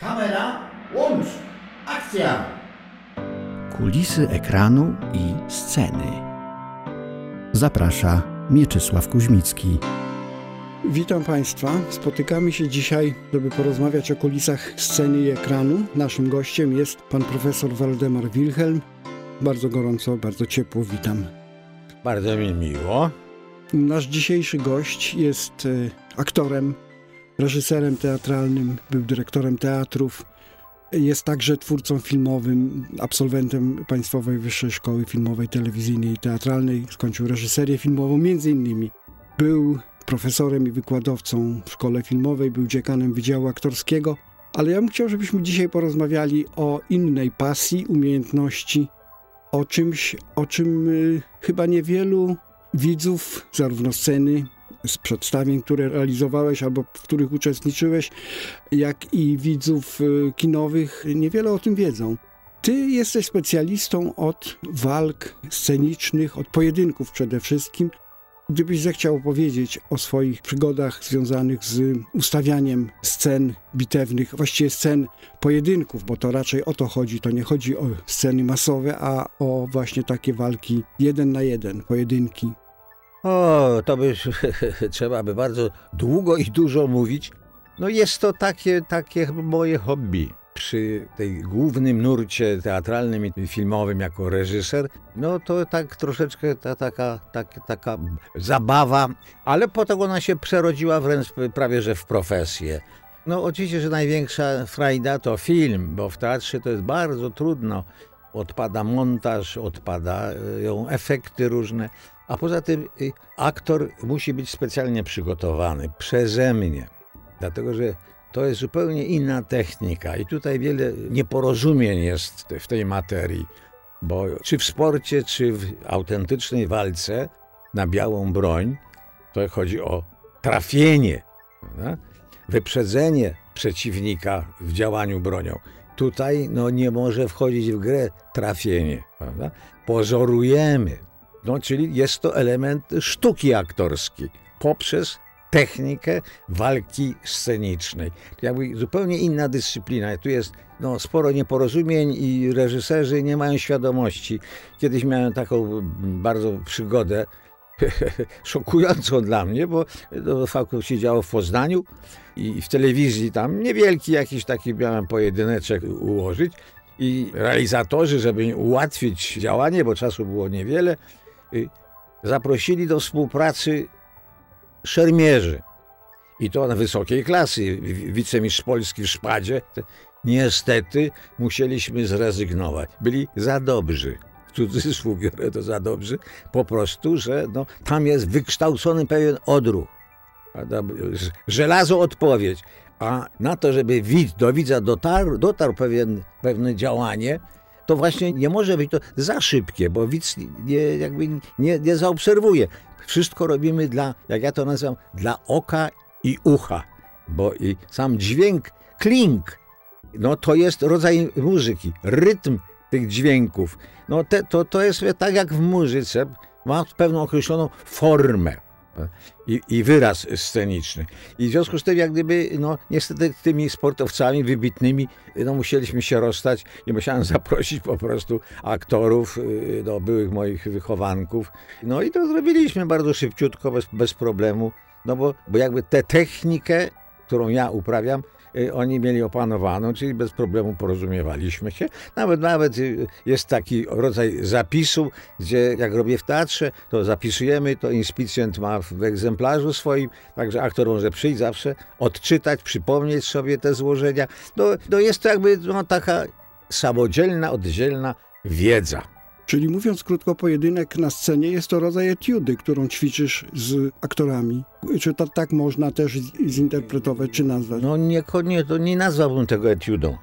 Kamera, łącz, akcja! Kulisy ekranu i sceny. Zaprasza Mieczysław Kuźmicki. Witam Państwa. Spotykamy się dzisiaj, żeby porozmawiać o kulisach sceny i ekranu. Naszym gościem jest pan profesor Waldemar Wilhelm. Bardzo gorąco, bardzo ciepło witam. Bardzo mi miło. Nasz dzisiejszy gość jest e, aktorem, reżyserem teatralnym, był dyrektorem teatrów. Jest także twórcą filmowym, absolwentem Państwowej Wyższej Szkoły Filmowej, Telewizyjnej i Teatralnej. Skończył reżyserię filmową, między innymi był profesorem i wykładowcą w szkole filmowej, był dziekanem Wydziału Aktorskiego, ale ja bym chciał, żebyśmy dzisiaj porozmawiali o innej pasji, umiejętności, o czymś, o czym y, chyba niewielu widzów, zarówno sceny, z przedstawień, które realizowałeś albo w których uczestniczyłeś, jak i widzów y, kinowych, niewiele o tym wiedzą. Ty jesteś specjalistą od walk scenicznych, od pojedynków przede wszystkim. Gdybyś zechciał opowiedzieć o swoich przygodach związanych z ustawianiem scen bitewnych, właściwie scen pojedynków, bo to raczej o to chodzi, to nie chodzi o sceny masowe, a o właśnie takie walki jeden na jeden, pojedynki. O, to by trzeba by bardzo długo i dużo mówić. No jest to takie, takie moje hobby. Przy tej głównym nurcie teatralnym i filmowym jako reżyser, no to tak troszeczkę ta, taka, tak, taka zabawa, ale potem ona się przerodziła wręcz prawie że w profesję. No oczywiście, że największa frajda to film, bo w teatrze to jest bardzo trudno. Odpada montaż, odpadają efekty różne, a poza tym y, aktor musi być specjalnie przygotowany przeze mnie, dlatego że to jest zupełnie inna technika i tutaj wiele nieporozumień jest w tej materii, bo czy w sporcie, czy w autentycznej walce na białą broń, to chodzi o trafienie, prawda? wyprzedzenie przeciwnika w działaniu bronią. Tutaj no, nie może wchodzić w grę trafienie, prawda? Pozorujemy, no, czyli jest to element sztuki aktorskiej poprzez technikę walki scenicznej. To jakby zupełnie inna dyscyplina. Tu jest no, sporo nieporozumień i reżyserzy nie mają świadomości. Kiedyś miałem taką bardzo przygodę, szokującą dla mnie, bo to faku się działo w Poznaniu i w telewizji tam niewielki jakiś taki miałem pojedyneczek ułożyć i realizatorzy, żeby ułatwić działanie, bo czasu było niewiele, zaprosili do współpracy szermierzy. I to na wysokiej klasy. Wicemistrz Polski w szpadzie. Niestety musieliśmy zrezygnować. Byli za dobrzy. W cudzysłów biorę to za dobrzy. Po prostu, że no, tam jest wykształcony pewien odruch. Żelazo odpowiedź. A na to, żeby widz, do widza dotarł, dotarł pewien, pewne działanie, to właśnie nie może być to za szybkie, bo widz nie, jakby nie, nie zaobserwuje. Wszystko robimy dla, jak ja to nazywam, dla oka i ucha, bo i sam dźwięk, klink, no to jest rodzaj muzyki, rytm tych dźwięków. No te, to, to jest tak jak w muzyce, ma pewną określoną formę i, i, wyraz sceniczny. I w związku z tym, jak gdyby, no niestety tymi sportowcami wybitnymi, no musieliśmy się rozstać i musiałem zaprosić po prostu aktorów, no, byłych moich wychowanków. No i to zrobiliśmy bardzo szybciutko, bez, bez problemu, no bo, bo jakby tę technikę, którą ja uprawiam, oni mieli opanowaną, czyli bez problemu porozumiewaliśmy się. Nawet, nawet y, jest taki rodzaj zapisu, gdzie jak robię w teatrze, to zapisujemy, to inspicjent ma w egzemplarzu swoim, także aktor może przyjść zawsze, odczytać, przypomnieć sobie te złożenia. No, no jest to jakby no, taka samodzielna, oddzielna wiedza. Czyli mówiąc krótko, pojedynek na scenie jest to rodzaj etiudy, którą ćwiczysz z aktorami. Czy to tak można też zinterpretować, czy nazwać? No nie, nie, to nie nazwałbym tego etiudą.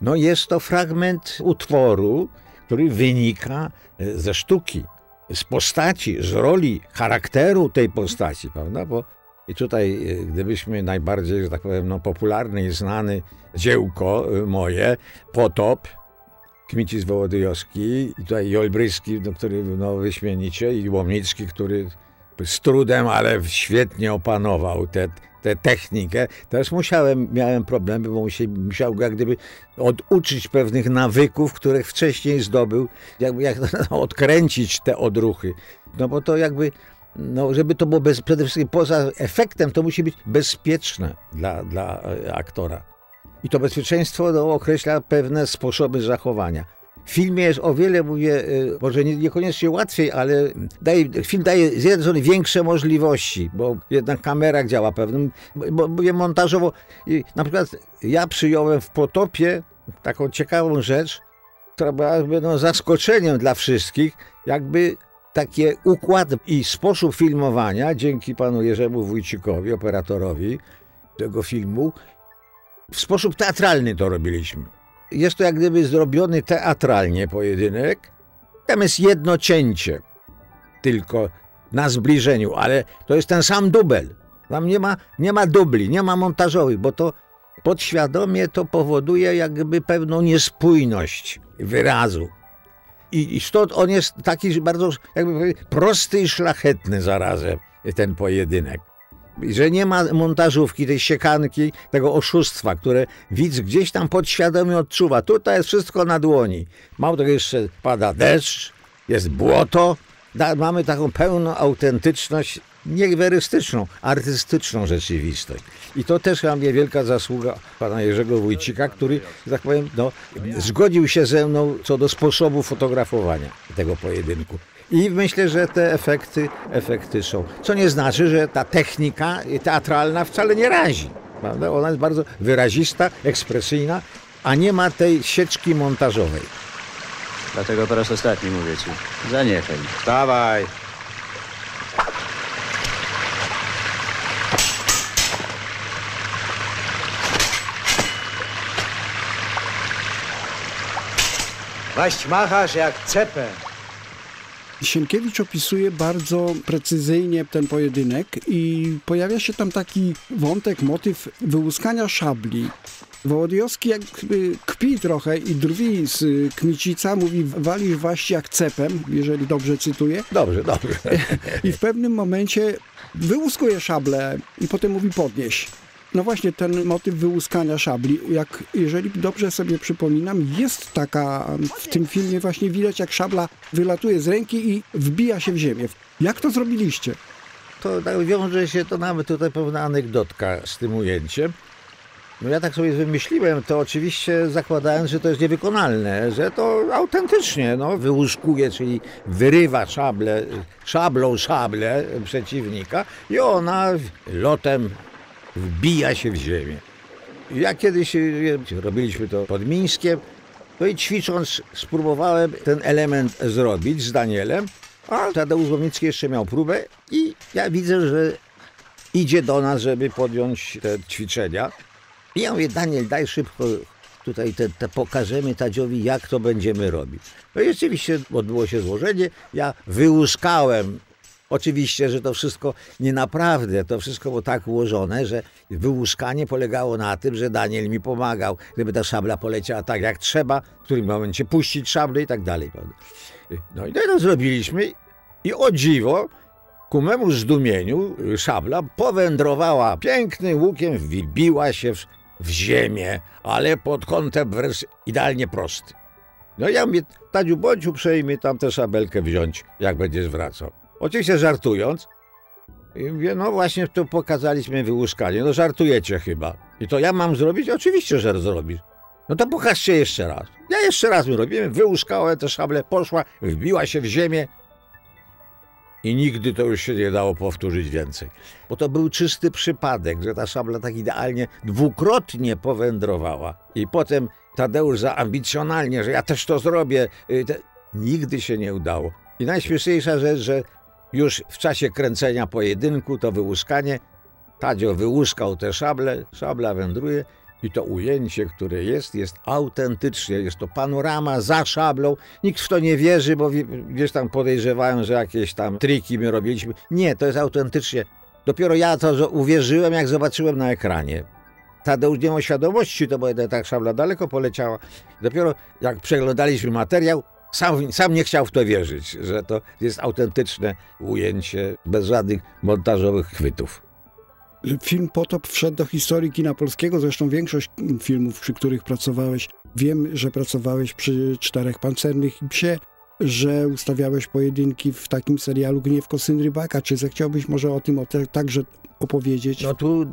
No jest to fragment utworu, który wynika e, ze sztuki, z postaci, z roli, charakteru tej postaci, prawda? Bo i tutaj, e, gdybyśmy najbardziej, że tak powiem, no, popularny i znany dziełko e, moje, Potop, Kmicis Wołodyjowski i tutaj Jolbryski, no, który no, wyśmienicie i Łomnicki, który z trudem, ale świetnie opanował te tę technikę, też musiałem, miałem problemy, bo musiał go jak gdyby oduczyć pewnych nawyków, których wcześniej zdobył, jakby jak odkręcić te odruchy. No bo to jakby, no żeby to było bez, przede wszystkim poza efektem, to musi być bezpieczne dla, dla e, aktora. I to bezpieczeństwo no, określa pewne sposoby zachowania. W filmie jest o wiele, mówię, y, może nie, niekoniecznie łatwiej, ale daje, film daje z jednej strony większe możliwości, bo jednak kamera działa pewnym, bo mówię montażowo. I na przykład ja przyjąłem w Potopie taką ciekawą rzecz, która była no, zaskoczeniem dla wszystkich, jakby takie układ i sposób filmowania, dzięki panu Jerzemu Wójcikowi, operatorowi tego filmu, w sposób teatralny to robiliśmy. Jest to jak gdyby zrobiony teatralnie pojedynek. Tam jest jedno cięcie tylko na zbliżeniu, ale to jest ten sam dubel. Tam nie ma, nie ma dubli, nie ma montażowych, bo to podświadomie to powoduje jakby pewną niespójność wyrazu. I, I stąd on jest taki bardzo jakby prosty i szlachetny zarazem, ten pojedynek że nie ma montażówki, tej siekanki, tego oszustwa, które widz gdzieś tam podświadomie odczuwa. Tutaj jest wszystko na dłoni. Mało tego jeszcze pada deszcz, jest błoto. Da, mamy taką pełną autentyczność, niewerystyczną, artystyczną rzeczywistość. I to też chyba mnie wielka zasługa pana Jerzego Wójcika, który, że tak powiem, no, zgodził się ze mną co do sposobu fotografowania tego pojedynku. I myślę, że te efekty, efekty są. Co nie znaczy, że ta technika teatralna wcale nie razi. Prawda? Ona jest bardzo wyrazista, ekspresyjna, a nie ma tej sieczki montażowej. Dlatego po raz ostatni mówię ci. Zaniechaj. Dawaj. Waść machasz jak cepę. Sienkiewicz opisuje bardzo precyzyjnie ten pojedynek i pojawia się tam taki wątek, motyw wyłuskania szabli. Wołodyjowski jakby kpi trochę i drwi z Kmicica, mówi walisz właśnie jak cepem, jeżeli dobrze cytuję. Dobrze, dobrze. I w pewnym momencie wyłuskuje szablę i potem mówi podnieś. No właśnie ten motyw wyłuskania szabli, jak jeżeli dobrze sobie przypominam, jest taka w tym filmie właśnie widać jak szabla wylatuje z ręki i wbija się w ziemię. Jak to zrobiliście? To tak wiąże się to nawet tutaj pewna anegdotka z tym ujęciem. No ja tak sobie wymyśliłem, to oczywiście zakładając, że to jest niewykonalne, że to autentycznie no, wyłuskuje, czyli wyrywa szable, szablą szable przeciwnika i ona lotem wbija się w ziemię. Ja kiedyś robiliśmy to pod Mińskiem, no i ćwicząc spróbowałem ten element zrobić z Danielem, a Tadeusz Łomicki jeszcze miał próbę i ja widzę, że idzie do nas, żeby podjąć te ćwiczenia. I ja mówię, Daniel, daj szybko tutaj te, te pokażemy Tadziowi, jak to będziemy robić. No i rzeczywiście odbyło się złożenie, ja wyłuskałem Oczywiście, że to wszystko nie naprawdę, to wszystko było tak ułożone, że wyłuskanie polegało na tym, że Daniel mi pomagał, żeby ta szabla poleciała tak jak trzeba, w którym momencie puścić szablę i tak dalej. No i to zrobiliśmy i o dziwo, ku memu zdumieniu, szabla powędrowała pięknym łukiem, wbiła się w, w ziemię, ale pod kątem wręcz idealnie prosty. No ja mówię, Tadziu, bądź uprzejmy tam tę szabelkę wziąć, jak będziesz wracał. Oczywiście żartując. I mówię, no właśnie tu pokazaliśmy wyłuskanie. No żartujecie chyba. I to ja mam zrobić? Oczywiście, że zrobisz. No to pokażcie jeszcze raz. Ja jeszcze raz my robimy. Wyłuskałem te szable, poszła, wbiła się w ziemię. I nigdy to już się nie dało powtórzyć więcej. Bo to był czysty przypadek, że ta szabla tak idealnie dwukrotnie powędrowała. I potem Tadeusz zaambicjonalnie, że ja też to zrobię. Y, nigdy się nie udało. I najśmieszniejsza rzecz, że już w czasie kręcenia pojedynku, to wyłuskanie, Tadzio wyłuskał te szable, szabla wędruje i to ujęcie, które jest, jest autentycznie, jest to panorama za szablą. Nikt w to nie wierzy, bo gdzieś tam podejrzewają, że jakieś tam triki my robiliśmy. Nie, to jest autentycznie. Dopiero ja to uwierzyłem, jak zobaczyłem na ekranie. Tadeusz nie miał świadomości, to bo tak szabla daleko poleciała. Dopiero jak przeglądaliśmy materiał, sam, sam nie chciał w to wierzyć, że to jest autentyczne ujęcie bez żadnych montażowych chwytów. Film Potop wszedł do historii kina polskiego, zresztą większość filmów, przy których pracowałeś. Wiem, że pracowałeś przy Czterech Pancernych i Psie, że ustawiałeś pojedynki w takim serialu Gniewko Syn Rybaka. Czy zechciałbyś może o tym o te, także opowiedzieć? No tu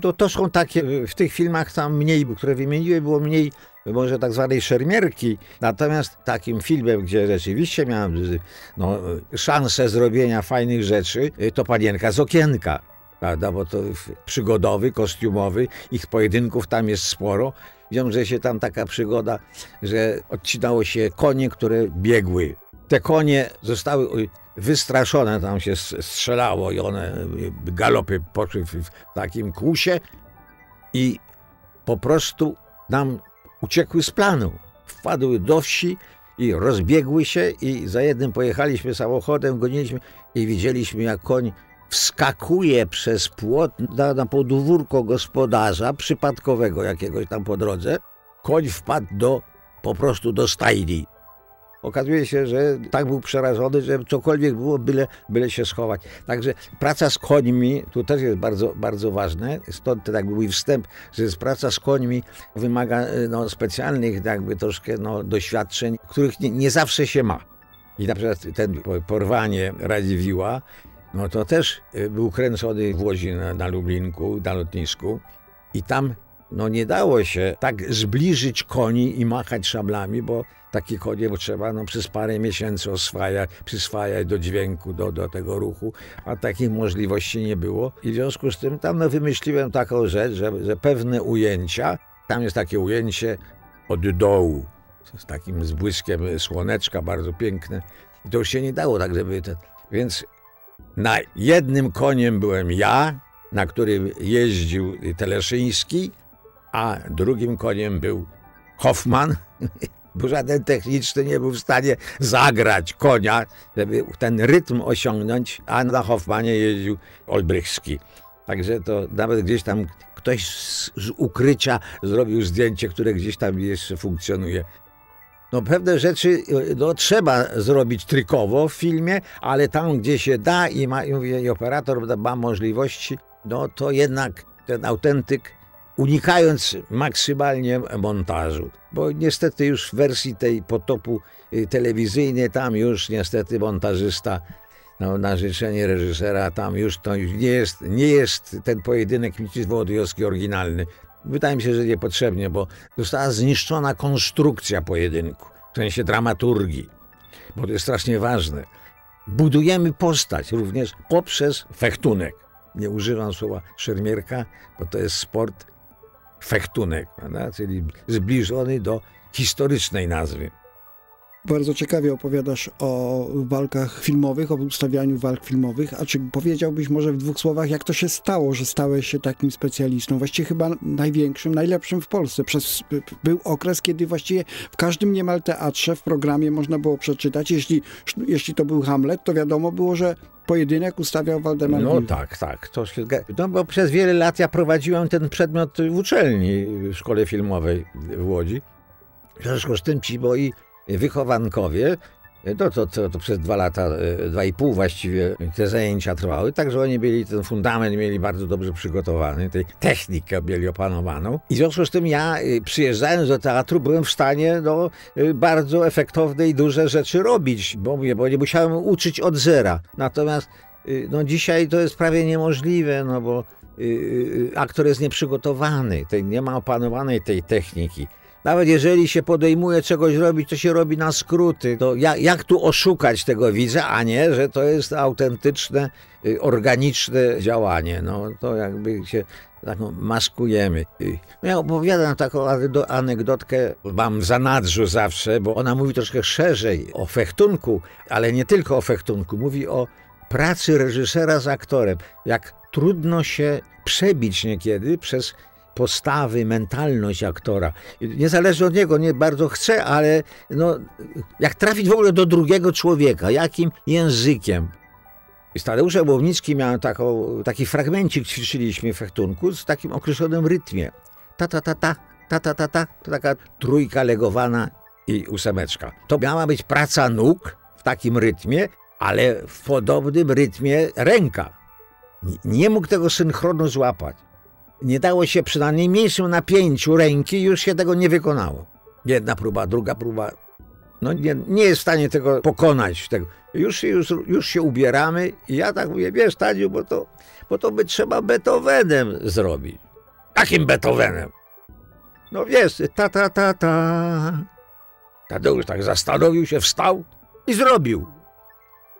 to, to są takie, y, w tych filmach tam mniej, które wymieniłem, było mniej może tak zwanej szermierki. Natomiast takim filmem, gdzie rzeczywiście miałem y, no, szansę zrobienia fajnych rzeczy, to Panienka z okienka. Prawda, bo to przygodowy, kostiumowy, ich pojedynków tam jest sporo. Wiąże się tam taka przygoda, że odcinało się konie, które biegły. Te konie zostały wystraszone, tam się strzelało i one galopy poszły w takim kłusie i po prostu nam uciekły z planu. Wpadły do wsi i rozbiegły się i za jednym pojechaliśmy samochodem, goniliśmy i widzieliśmy jak koń wskakuje przez płot na, na podwórko gospodarza, przypadkowego jakiegoś tam po drodze. Koń wpadł do, po prostu do stajni. Okazuje się, że tak był przerażony, że cokolwiek było, byle, byle się schować. Także praca z końmi, tu też jest bardzo, bardzo ważne, stąd tak mój wstęp, że praca z końmi wymaga no, specjalnych jakby troszkę no, doświadczeń, których nie, nie zawsze się ma. I na przykład ten porwanie Radziwiła, no to też y, był kręcony w Łodzi na, na Lublinku, na lotnisku i tam no nie dało się tak zbliżyć koni i machać szablami, bo takie konie trzeba no, przez parę miesięcy oswajać, przyswajać do dźwięku, do, do tego ruchu, a takich możliwości nie było. I w związku z tym tam no, wymyśliłem taką rzecz, że, że pewne ujęcia, tam jest takie ujęcie od dołu, z takim zbłyskiem słoneczka, bardzo piękne. I to już się nie dało tak, żeby... Ten... Więc na jednym koniem byłem ja, na którym jeździł Teleszyński, a drugim koniem był Hoffman, bo żaden techniczny nie był w stanie zagrać konia, żeby ten rytm osiągnąć, a na Hoffmanie jeździł Olbrychski. Także to nawet gdzieś tam ktoś z, z ukrycia zrobił zdjęcie, które gdzieś tam jeszcze funkcjonuje. No pewne rzeczy no, trzeba zrobić trykowo w filmie, ale tam, gdzie się da i, ma, i operator ma możliwości, no to jednak ten autentyk unikając maksymalnie montażu. Bo niestety już w wersji tej potopu y, telewizyjnej, tam już niestety montażysta no, na życzenie reżysera, tam już to już nie jest, nie jest ten pojedynek Micisz Wołodyjowski oryginalny. Wydaje mi się, że niepotrzebnie, bo została zniszczona konstrukcja pojedynku, w sensie dramaturgii, bo to jest strasznie ważne. Budujemy postać również poprzez fechtunek. Nie używam słowa szermierka, bo to jest sport fechtunek, prawda? czyli zbliżony do historycznej nazwy. Bardzo ciekawie opowiadasz o walkach filmowych, o ustawianiu walk filmowych. A czy powiedziałbyś może w dwóch słowach, jak to się stało, że stałeś się takim specjalistą? Właściwie chyba największym, najlepszym w Polsce. Przez, był okres, kiedy właściwie w każdym niemal teatrze, w programie można było przeczytać, jeśli, jeśli to był Hamlet, to wiadomo było, że pojedynek ustawiał Waldemar No Wilk. tak, tak. To się, no bo przez wiele lat ja prowadziłem ten przedmiot w uczelni, w szkole filmowej w Łodzi. W związku z tym ci moi wychowankowie, no to, to, to przez dwa lata, e, dwa i pół właściwie te zajęcia trwały, także oni mieli ten fundament, mieli bardzo dobrze przygotowany, tej technikę mieli opanowaną. I w związku z tym ja e, przyjeżdżając do teatru byłem w stanie no, e, bardzo efektowne i duże rzeczy robić, bo, bo nie musiałem uczyć od zera. Natomiast no, dzisiaj to jest prawie niemożliwe, no bo aktor jest nieprzygotowany, nie ma opanowanej tej techniki. Nawet jeżeli się podejmuje czegoś robić, to się robi na skróty. To jak, jak tu oszukać tego widza, a nie, że to jest autentyczne, y, organiczne działanie. No to jakby się taką maskujemy. Y, no ja opowiadam taką anegdotkę, mam w zanadrzu zawsze, bo ona mówi troszkę szerzej o fechtunku, ale nie tylko o fechtunku. Mówi o pracy reżysera z aktorem. Jak trudno się przebić niekiedy przez postawy, mentalność aktora. Nie zależy od niego, nie bardzo chce, ale no, jak trafić w ogóle do drugiego człowieka, jakim językiem. Z Tadeuszem Łownickim miałem taką, taki fragmencik, ćwiczyliśmy w fechtunku z takim określonym rytmie. Ta, ta, ta, ta, ta, ta, ta, ta, to taka trójka legowana i ósemeczka. To miała być praca nóg w takim rytmie, ale w podobnym rytmie ręka. Nie mógł tego synchronu złapać. Nie dało się przy najmniejszym napięciu ręki, już się tego nie wykonało. Jedna próba, druga próba. No nie, nie jest w stanie tego pokonać. Tego. Już, już, już się ubieramy i ja tak mówię, wiesz Tadziu, bo to, bo to by trzeba Beethovenem zrobić. Jakim Beethovenem? No wiesz, ta, ta, ta, ta. Tadeusz tak zastanowił się, wstał i zrobił.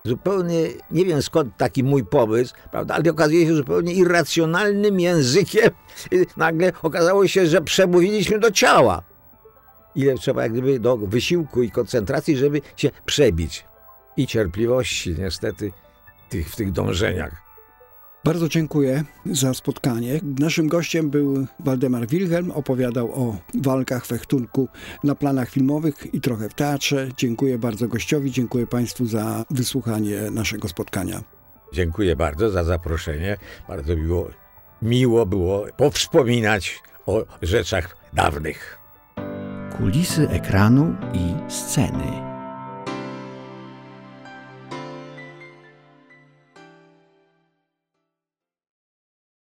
Zupełnie, nie wiem skąd taki mój pomysł, prawda, ale okazuje się zupełnie irracjonalnym językiem. Nagle okazało się, że przemówiliśmy do ciała. Ile trzeba jak gdyby do wysiłku i koncentracji, żeby się przebić. I cierpliwości niestety tych, w tych dążeniach. Bardzo dziękuję za spotkanie. Naszym gościem był Waldemar Wilhelm, opowiadał o walkach, fechtunku na planach filmowych i trochę w teatrze. Dziękuję bardzo gościowi, dziękuję Państwu za wysłuchanie naszego spotkania. Dziękuję bardzo za zaproszenie. Bardzo miło, miło było powspominać o rzeczach dawnych. Kulisy ekranu i sceny.